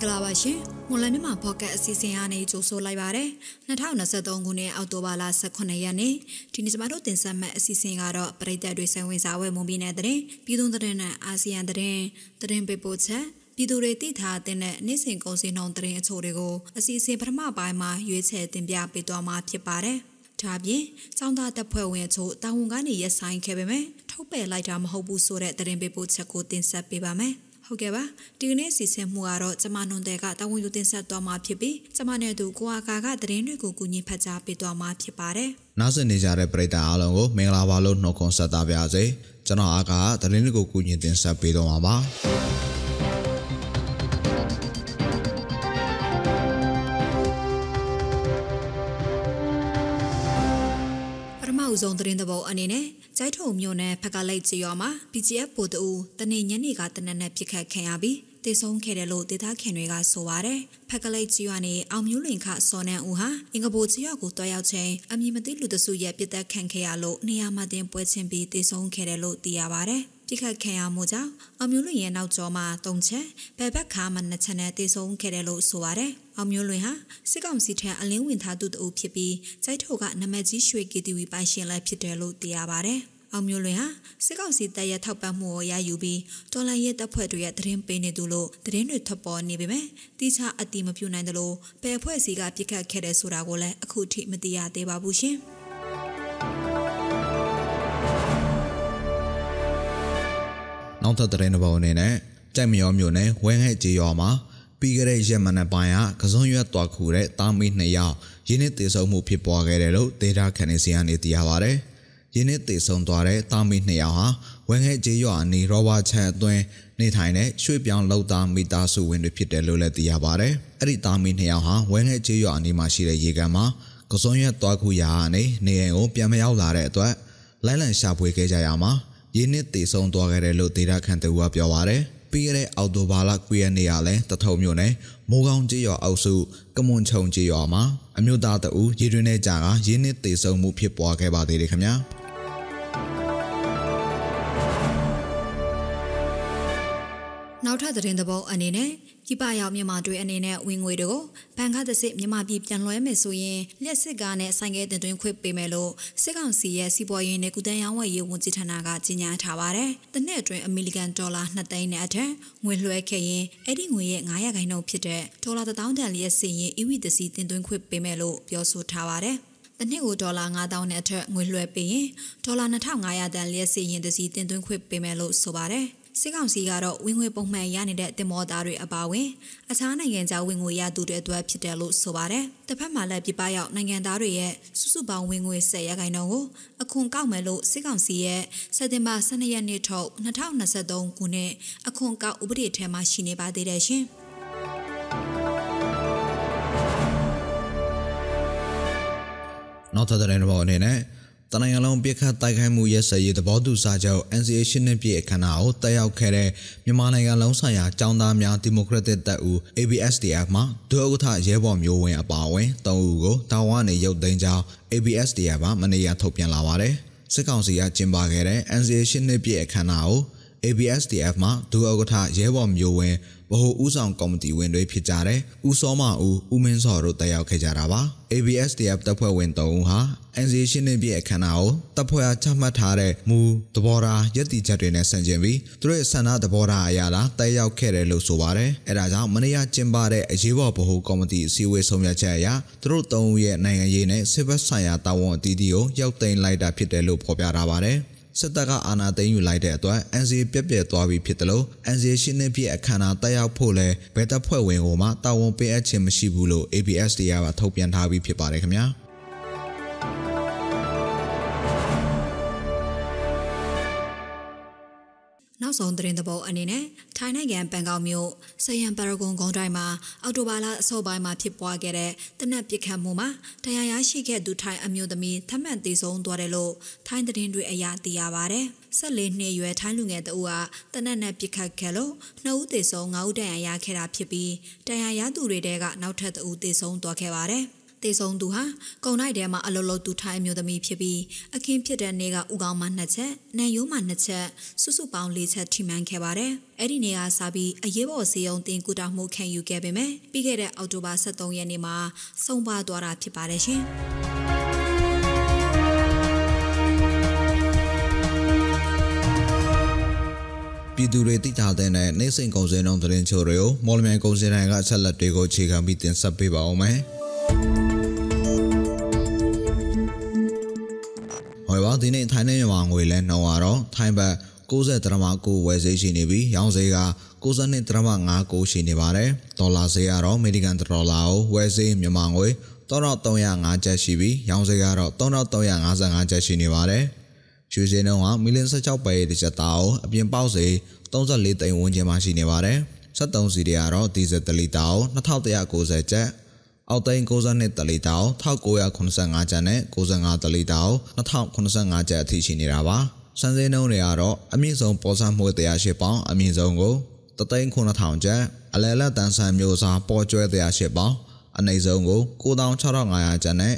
င်္ဂလာပါရှင်မွန်လမြန်မာပေါ့ကတ်အစီအစဉ်အနေကြိုဆိုလိုက်ပါရစေ2023ခုနှစ်အောက်တိုဘာလ18ရက်နေ့ဒီနေ့ကျမတို့တင်ဆက်မဲ့အစီအစဉ်ကတော့ပြည်သက်တွေဆိုင်ဝင်စားဝဲမွန်ပြည်နယ်တဲ့ပြည်သူတဲ့နဲ့အာဆီယံတဲ့တဲ့ပေပို့ချက်ပြည်သူတွေတည်ထားတဲ့နေ့စဉ်ကုန်စည်နှုန်းတဲ့အချို့တွေကိုအစီအစဉ်ပထမပိုင်းမှာရွေးချယ်တင်ပြပေးသွားမှာဖြစ်ပါတယ်ဒါပြင်ចောင်းသားတပ်ဖွဲ့ဝင်အချို့တာဝန်ကနေရက်ဆိုင်ခဲ့ပေမဲ့ထုတ်ပယ်လိုက်တာမဟုတ်ဘူးဆိုတဲ့သတင်းပေးပို့ချက်ကိုတင်ဆက်ပေးပါမယ်။ ဟုတ်ကဲ့ပါဒီကနေ့စီစဉ်မှုကတော့ကျမနွန်တဲ့ကတာဝန်ယူတင်ဆက်သွားမှာဖြစ်ပြီးကျမနဲ့သူကိုအာကာကသတင်းတွေကိုကူညီဖတ်ကြားပေးသွားမှာဖြစ်ပါတယ်နောက်ဆက်နေကြတဲ့ပရိသတ်အားလုံးကိုမင်္ဂလာပါလို့နှုတ်ခွန်းဆက်တာပါစေကျွန်တော်အာကာကသတင်းတွေကိုကူညီတင်ဆက်ပေးသွားမှာပါ အဆုံးသတင်းတပုတ်အနေနဲ့ကျိုက်ထုံမြို့နယ်ဖက်ကလိတ်ကြီးရွာမှာ PGF ပိုတူတနေ့ညနေကတနက်နဲ့ပြစ်ခတ်ခံရပြီးတေဆုံးခဲ့တယ်လို့ဒေသခံတွေကဆိုပါတယ်။ဖက်ကလိတ်ကြီးရွာနေအောင်မျိုးလွင်ခစောနန်ဦးဟာအင်္ဂဘိုကြီးရွာကိုတွားရောက်ချိန်အမည်မသိလူတစုရဲ့ပြစ်တက်ခံခဲ့ရလို့နေရာမှာတင်ပွဲချင်းပြီးတေဆုံးခဲ့တယ်လို့သိရပါတယ်။ ပြစ်ခတ်ခံရမှုကြောင့်အောင်မျိုးလွင်ရဲ့နောက်ကျောမှာ၃ချက်ဘယ်ဘက်ခါမှနှစ်ချက်နဲ့တေဆုံးခဲ့တယ်လို့ဆိုပါတယ်။အောင်မျိုးလွင်ဟာစစ်ကောင်စီထံအလင်းဝင်ထားသူတဦးဖြစ်ပြီးစိုက်ထုတ်ကနမကြီးရွှေကီတီဝီပိုင်ရှင်လည်းဖြစ်တယ်လို့သိရပါတယ်။အောင်မျိုးလွင်ဟာစစ်ကောင်စီတပ်ရဲ့ထောက်ပံ့မှုကိုရယူပြီးတော်လိုင်းရဲ့တပ်ဖွဲ့တွေရဲ့သတင်းပေးနေသူလို့သတင်းတွေထွက်ပေါ်နေပေမဲ့တိကျအတိမပြုနိုင်တယ်လို့ပယ်ဖွဲ့စီကပြစ်ခတ်ခဲ့တယ်ဆိုတာကိုလည်းအခုထိမသိရသေးပါဘူးရှင်။ နောက်ထပ်သတင်းတစ်ပုဒ်အနေနဲ့ကြိုက်မရောမျိုးနဲ့ဝဲဟဲ့ကြေးရွာမှာပြီးခဲ့တဲ့ရက်မနက်ပိုင်းကကစုံရွက်တွားခူတဲ့တာမီနှစ်ယောက်ရင်းနှီးတည်ဆုံမှုဖြစ်ပွားခဲ့တယ်လို့ဒေတာခန်နေစီကနေသိရပါဗျ။ရင်းနှီးတည်ဆုံသွားတဲ့တာမီနှစ်ယောက်ဟာဝဲဟဲ့ကြေးရွာအနီးရောဘာချန်အတွင်းနေထိုင်တဲ့ရွှေပြောင်းလောက်သားမိသားစုဝင်တွေဖြစ်တယ်လို့လည်းသိရပါဗျ။အဲ့ဒီတာမီနှစ်ယောက်ဟာဝဲဟဲ့ကြေးရွာအနီးမှာရှိတဲ့ရေကန်မှာကစုံရွက်တွားခူရာကနေနေအိမ်ကိုပြန်မရောက်လာတဲ့အတွက်လိုင်းလံရှာဖွေခဲ့ကြရမှာ ရင်းနှစ်တည်ဆုံသွားခဲ့တယ်လို့ဒေတာခန်တူကပြောပါရယ်ပြီးခဲ့တဲ့အောက်တိုဘာလ9ရက်နေ့ကလည်းတထုံမြို့နယ်မိုးကောင်းကျေးရွာအောက်စုကမွန်ချုံကျေးရွာမှာအမျိုးသားတအူရေတွင်းနဲ့ကြာကရင်းနှစ်တည်ဆုံမှုဖြစ်ပွားခဲ့ပါသေးတယ်ခင်ဗျာ နောက်ထပ်သတင်းသဘောအနေနဲ့ပြပရောက်မြန်မာတွေအနေနဲ့ဝင်ငွေတွေကိုဘဏ်ကသစ်မြန်မာပြည်ပြန်လွှဲမယ်ဆိုရင်လျှက်စစ်ကားနဲ့ဆိုင်ကဲတင်သွင်းခွင့်ပေးမယ်လို့စစ်ကောင်စီရဲ့စီးပွားရေးနဲ့ကုသရေးဝယ်ရေးဝန်ကြီးဌာနကကြေညာထားပါတယ်။တစ်နှစ်အတွင်းအမေရိကန်ဒေါ်လာ2သိန်းနဲ့အထက်ငွေလွှဲခဲ့ရင်အဲ့ဒီငွေရဲ့900ခိုင်နှုန်းဖြစ်တဲ့ဒေါ်လာ1000တန်လျှက်စစ်ရင်အီဝီတစီတင်သွင်းခွင့်ပေးမယ်လို့ပြောဆိုထားပါတယ်။တစ်နှစ်ကိုဒေါ်လာ9000နဲ့အထက်ငွေလွှဲပေးရင်ဒေါ်လာ2500တန်လျှက်စစ်ရင်တစီတင်သွင်းခွင့်ပေးမယ်လို့ဆိုပါတယ်။ စစ်ကောင်စီကတော့ဝင်ငွေပုံမှန်ရနေတဲ့တင်မောသားတွေအပါအဝင်အခြားနိုင်ငံခြားဝင်ငွေရသူတွေအတွက်ဖြစ်တယ်လို့ဆိုပါတယ်။တစ်ဖက်မှာလည်းပြပရောက်နိုင်ငံသားတွေရဲ့စုစုပေါင်းဝင်ငွေ10ရာခိုင်နှုန်းကိုအခွန်ကောက်မယ်လို့စစ်ကောင်စီရဲ့စက်တင်ဘာ12ရက်နေ့ထုတ်2023ခုနှစ်အခွန်ကောက်ဥပဒေထဲမှာရှိနေပါသေးတယ်ရှင်။နောက်ထပ်တဲ့ဘောအနေနဲ့ တနင်္ဂနွေလုံးပြစ်ခတ်တိုက်ခိုက်မှုရဲစရေးသဘောတူစာချုပ် NCA ရှင်းနှစ်ပြည့်အခမ်းအနားကိုတက်ရောက်ခဲ့တဲ့မြန်မာနိုင်ငံလုံးဆိုင်ရာចောင်းသားများဒီမိုကရက်တစ်တပ်ဦး ABSDF မှဒုဥက္ကဋ္ဌရဲဘော်မျိုးဝင်းအပါအဝင်၃ဦးကိုတာဝန်နဲ့ရုပ်သိမ်းကြောင်း ABSDF ကမနေ့ကထုတ်ပြန်လာပါတယ်။စစ်ကောင်စီကကျင်းပခဲ့တဲ့ NCA ရှင်းနှစ်ပြည့်အခမ်းအနားကို ABSDF မှဒုဥက္ကဋ္ဌရဲဘော်မျိုးဝင်းဗဟိုဦးဆောင်ကော်မတီဝင်တွေဖြစ်ကြတဲ့ဦးစောမဦးဦးမင်းစောတို့တက်ရောက်ခဲ့ကြတာပါ ABSDF တပ်ဖွဲ့ဝင်3ဦးဟာ NCA ရှင်းနေပြည့်အခမ်းအနားကိုတပ်ဖွဲ့အားချမှတ်ထားတဲ့မူသဘောထားရည်တည်ချက်တွေနဲ့ဆန့်ကျင်ပြီးသူတို့ရဲ့ဆန္ဒသဘောထားအရာလာတက်ရောက်ခဲ့တယ်လို့ဆိုပါတယ်အဲဒါကြောင့်မနေ့ကကျင်းပတဲ့အရေးပေါ်ဗဟိုကော်မတီအစည်းအဝေးဆုံးဖြတ်ချက်အရသူတို့3ဦးရဲ့နိုင်ငံရေးနဲ့စစ်ဘက်ဆိုင်ရာတာဝန်အသီးသီးကိုရောက်သိမ်းလိုက်တာဖြစ်တယ်လို့ဖော်ပြထားပါတယ် စစ်တပ်ကအာဏာသိမ်းယူလိုက်တဲ့အတွက် NCA ပြက်ပြက်သွားပြီဖြစ်တယ်လို့ NCA ရှင်းနေပြည့်အခမ်းအနားတက်ရောက်ဖို့လဲဘယ်တပ်ဖွဲ့ဝင်ကိုမှတာဝန်ပေးအပ်ခြင်းမရှိဘူးလို့ ABSDR ကထုတ်ပြန်ထားပြီးဖြစ်ပါတယ်ခင်ဗျာ။ နောက်ဆုံးသတင်းသဘောအနေနဲ့ထိုင်းနိုင်ငံဘန်ကောက်မြို့ဆယံပါရဂွန်ဂုံတိုင်းမှာအော်တိုဘာလအစောပိုင်းမှာဖြစ်ပွားခဲ့တဲ့တနက်ပစ်ခတ်မှုမှာတရားရရှိခဲ့သူထိုင်းအမျိုးသမီးထပ်မံသေဆုံးသွားတယ်လို့ထိုင်းသတင်းတွေအရသိရပါဗျ။ဆက်လေးနှစ်ရွယ်ထိုင်းလူငယ်တဦးကတနက်နဲ့ပစ်ခတ်ခဲ့လို့နှစ်ဦးသေဆုံးငါးဦးတရားရခဲ့တာဖြစ်ပြီးတရားရသူတွေတဲကနောက်ထပ်တဦးသေဆုံးသွားခဲ့ပါတယ်။ တေဆုံသူဟာကုံနိုင်ထဲမှာအလုလုသူထိုင်မျိုးသမီးဖြစ်ပြီးအခင်းဖြစ်တဲ့နေ့ကဥကောင်းမှနှစ်ချက်၊နံရိုးမှနှစ်ချက်စုစုပေါင်း၄ချက်ထိမှန်ခဲ့ပါတယ်။အဲ့ဒီနေ့ကစပြီးအရေးပေါ်စီယုံတင်ကူတာမှုခံယူခဲ့ပေမဲ့ပြီးခဲ့တဲ့အောက်တိုဘာ23ရက်နေ့မှာဆုံးပါသွားတာဖြစ်ပါတယ်ရှင်။ပြည်သူတွေသိထားတဲ့နိုင်စိန်ကုန်စည်နှုန်းသတင်းချို့တွေကိုမော်လမြိုင်ကုန်စည်တိုင်းကအချက်လက်တွေကိုအခြေခံပြီးတင်ဆက်ပေးပါဦးမယ်။ ဒီနေ့ထိုင်းနဲ့မြန်မာငွေလဲနှောင်းရတော့ထိုင်းဘတ်90ဒရမ9ဝယ်ဈေးရှိနေပြီးရောင်းဈေးက92ဒရမ9ကိုရှိနေပါတယ်။ဒေါ်လာဈေးကတော့အမေရိကန်ဒေါ်လာကိုဝယ်ဈေးမြန်မာငွေ3305ကျပ်ရှိပြီးရောင်းဈေးကတော့3355ကျပ်ရှိနေပါတယ်။ရွှေဈေးနှုန်းကမီလီ16ပဲတစ်ချက်သားကိုအပြင်ပေါက်ဈေး34သိန်းဝန်းကျင်မှာရှိနေပါတယ်။73စီတွေကတော့ဒီဇယ်1လီတာကို2190ကျပ် အောက်သိန်း62တလီတာကို1985ကျပ်နဲ့95တလီတာကို2085ကျပ်အထိရှိနေတာပါစံစင်းနှုန်းတွေကတော့အမြင့်ဆုံးပေါ်ဆမှု108ပေါင်အမြင့်ဆုံးကို39000ကျပ်အလဲလက်တန်းဆန်မျိုးစားပေါ်ကျွဲ108ပေါင်အနိမ့်ဆုံးကို9600ကျပ်နဲ့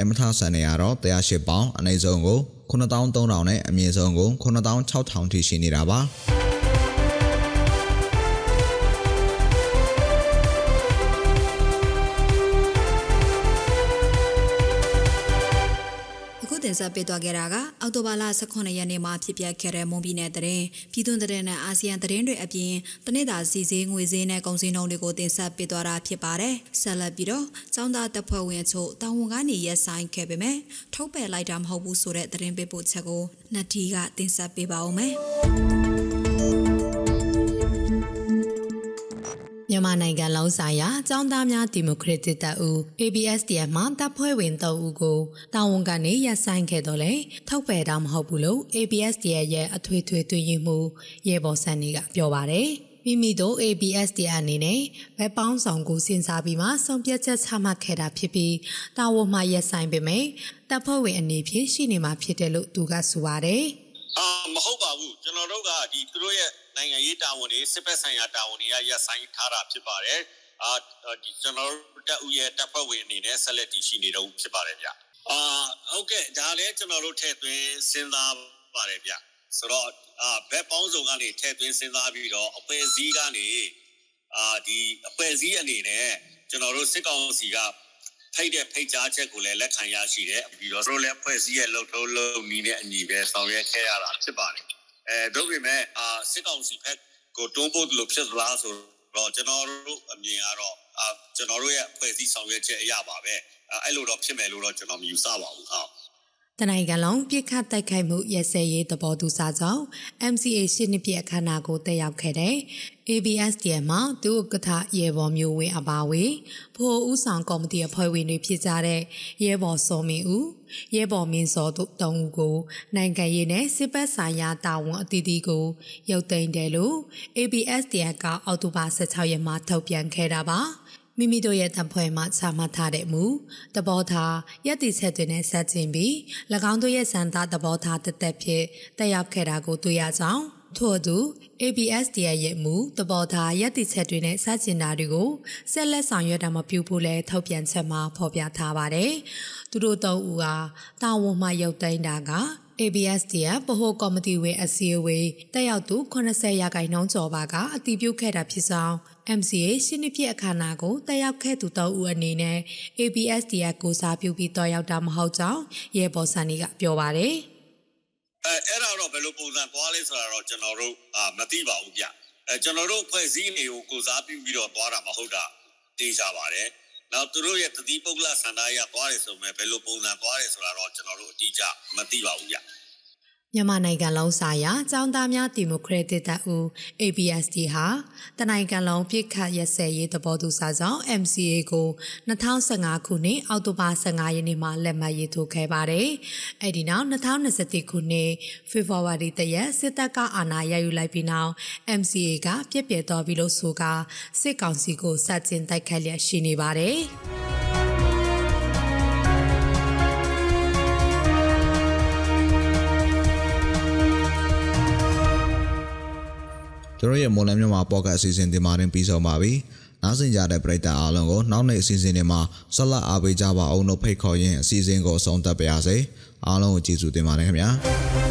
အမထဆန်တွေကတော့108ပေါင်အနိမ့်ဆုံးကို9300နဲ့အမြင့်ဆုံးကို9600ထိရှိနေတာပါ တင်ဆက်ပေးသွားခဲ့တာကအောက်တိုဘာလ18ရက်နေ့မှာဖြစ်ပျက်ခဲ့တဲ့မွန်ပြည်နယ်တရင်ပြည်တွင်းတရင်နဲ့အာဆီယံတရင်တွေအပြင်တနေ့တာစီစည်းငွေစည်းနဲ့ကုန်စည်နှုန်းတွေကိုတင်ဆက်ပေးသွားတာဖြစ်ပါတယ်။ဆက်လက်ပြီးတော့ចောင်းသားတပ်ဖွဲ့ဝင်အချို့တာဝန်ကနေရက်ဆိုင်ခဲ့ပေမဲ့ထုတ်ပယ်လိုက်တာမဟုတ်ဘူးဆိုတဲ့တရင်ပေးပို့ချက်ကိုနှတ်ထီကတင်ဆက်ပေးပါဦးမယ်။ မြန်မာနိုင်ငံလုံးဆိုင်ရာចောင်းသားများဒီမိုကရက်တစ်တပ်ဦး ABSDF မှတပ်ဖွဲ့ဝင်3ဦးကိုတာဝန်ကနေရပ်ဆိုင်းခဲ့တော့လေထောက်ပယ်တာမဟုတ်ဘူးလို့ ABSDF ရဲ့အထွေထွေတွင်ရင်မှုရေပေါ်ဆန်နေကပြောပါတယ်မိမိတို့ ABSDF အနေနဲ့ဘက်ပေါင်းဆောင်ကိုစဉ်းစားပြီးမှဆုံးဖြတ်ချက်ချမှတ်ခဲ့တာဖြစ်ပြီးတာဝန်မှရပ်ဆိုင်ပေမဲ့တပ်ဖွဲ့ဝင်အနေဖြင့်ရှိနေမှာဖြစ်တယ်လို့သူကဆိုပါတယ်။အာမဟုတ်ပါဘူးကျွန်တော်တို့ကဒီသူတို့ရဲ့ နိုင်ငံရေးတာဝန်တွေစစ်ဘက်ဆိုင်ရာတာဝန်တွေကရပ်ဆိုင်းထားတာဖြစ်ပါတယ်အာဒီကျွန်တော်တို့တပ်ဦးရဲ့တပ်ဖွဲ့ဝင်အနေနဲ့ဆက်လက်တည်ရှိနေတော့ဖြစ်ပါတယ်ဗျအာဟုတ်ကဲ့ဒါလည်းကျွန်တော်တို့ထည့်သွင်းစဉ်းစားပါတယ်ဗျဆိုတော့အာဘက်ပေါင်းစုံကနေထည့်သွင်းစဉ်းစားပြီးတော့အဖွဲ့အစည်းကနေအာဒီအဖွဲ့အစည်းအနေနဲ့ကျွန်တော်တို့စစ်ကောင်စီကဖိတ်တဲ့ဖိတ်ကြားချက်ကိုလည်းလက်ခံရရှိတယ်ပြီးတော့တို့လည်းဖွဲ့စည်းရဲ့လှုပ်ထုံးလုံးနီးနဲ့အညီပဲဆောင်ရွက်ခဲ့ရတာဖြစ်ပါတယ် အဲတို့ပေမဲ့အာစစ်ကောင်စီဘက်ကိုတွန်းပို့လို့ဖြစ်သလားဆိုတော့ကျွန်တော်တို့အမြင်ကတော့အာကျွန်တော်တို့ရဲ့ဖွဲ့စည်းဆောင်ရွက်ချက်အရာပါပဲအဲ့လိုတော့ဖြစ်မယ်လို့တော့ကျွန်တော်မယူဆပါဘူးဟုတ်တနိုင်ငံလုံးပြစ်ခတ်တိုက်ခိုက်မှုရစဲရေးသဘောတူစာကြောင့် MCA ရှစ်နှစ်ပြည့်အခမ်းအနားကိုတက်ရောက်ခဲ့တဲ့ ABSDM မှာသူ့ဥက္ကဋ္ဌရေဘော်မျိုးဝင်းအပါဝေဖိုဦးဆောင်ကော်မတီအဖွဲ့ဝင်တွေဖြစ်ကြတဲ့ရေဘော်စောမင်းဦး ရဲဘော်မင်းစောတို့တုံးဦးကို နိုင်ငံရေးနဲ့စစ်ပတ်ဆိုင်ရာတာဝန်အသီးသီးကိုရုပ်သိမ်းတယ်လို့ ABSDF ကအောက်တိုဘာ16ရက်မှာထုတ်ပြန်ခဲ့တာပါမိမိတို့ရဲ့တံဖွဲမှာစာမှတ်ထားတဲ့မူတဘောထားရက်တိချက်တွေနဲ့ဆက်ကျင်ပြီး၎င်းတို့ရဲ့စံသားတဘောထားတသက်ဖြစ်တက်ရောက်ခဲ့တာကိုတွေ့ရကြောင်း ထို့အတူ ABSDF ရဲ့မူတဘောထားရက်တိချက်တွေနဲ့စကျင်တာတွေကိုဆက်လက်ဆောင်ရွက်တာမပြုဖို့လဲထုတ်ပြန်ချက်မှာဖော်ပြထားပါတယ်။သူတို့သုံးဦးဟာတာဝန်မှရုပ်သိမ်းတာက ABSDF ဗဟိုကော်မတီဝင်အစည်းအဝေးတက်ရောက်သူ80ရာခိုင်နှုန်းကျော်ပါကအတည်ပြုခဲ့တာဖြစ်ကြောင်း MCA ရှင်းနှစ်ပြည့်အခမ်းအနားကိုတက်ရောက်ခဲ့သူတောဦးအနေနဲ့ ABSDF ကိုစားပြုပြီးတော်ရောက်တာမဟုတ်ကြောင်းရဲဘော်ဆန်နီကပြောပါတယ် အဲအဲ့ဒါတော့ဘယ်လိုပုံစံသွားလဲဆိုတာတော့ကျွန်တော်တို့အာမသိပါဘူးဗျအဲကျွန်တော်တို့ဖွဲ့စည်းနေကိုကိုစားပြုပြီးတော့သွားတာမဟုတ်တာသိကြပါတယ်နောက်သူတို့ရဲ့တတိပုဂ္ဂလစန္ဒာရသွားတယ်ဆိုမဲ့ဘယ်လိုပုံစံသွားတယ်ဆိုတာတော့ကျွန်တော်တို့အတိအကျမသိပါဘူးဗျ မြန်မာနိုင်ငံလုံးဆိုင်ရာចောင်းသားများဒီမိုကရက်တစ်တပ်ဦး ABSD ဟာတနိုင်ငံလုံးပြစ်ခတ်ရက်စဲရေးသဘောတူစာဆောင် MCA ကို2015ခုနှစ်အောက်တိုဘာ15ရက်နေ့မှာလက်မှတ်ရေးထိုးခဲ့ပါတယ်။အဲဒီနောက်2021ခုနှစ်ဖေဖော်ဝါရီတရက်စစ်တပ်ကအာဏာရယူလိုက်ပြီးနောက် MCA ကပြည့်ပြည့်တော်ပြီလို့ဆိုကာစစ်ကောင်စီကိုစတင်တိုက်ခိုက်လျက်ရှိနေပါတယ်။ ကျွန်တော်ရဲ့မော်လမြိုင်မှာပေါ့ကတ်အစီအစဉ်ဒီမှာတင်ပြီးဆုံးပါပြီနားဆင်ကြတဲ့ပရိသတ်အားလုံးကိုနောက်နေ့အစီအစဉ်တွေမှာဆက်လက်အားပေးကြပါအောင်လို့ဖိတ်ခေါ်ရင်းအစီအစဉ်ကိုအဆုံးသတ်ပါရစေအားလုံးကိုကျေးဇူးတင်ပါတယ်ခင်ဗျာ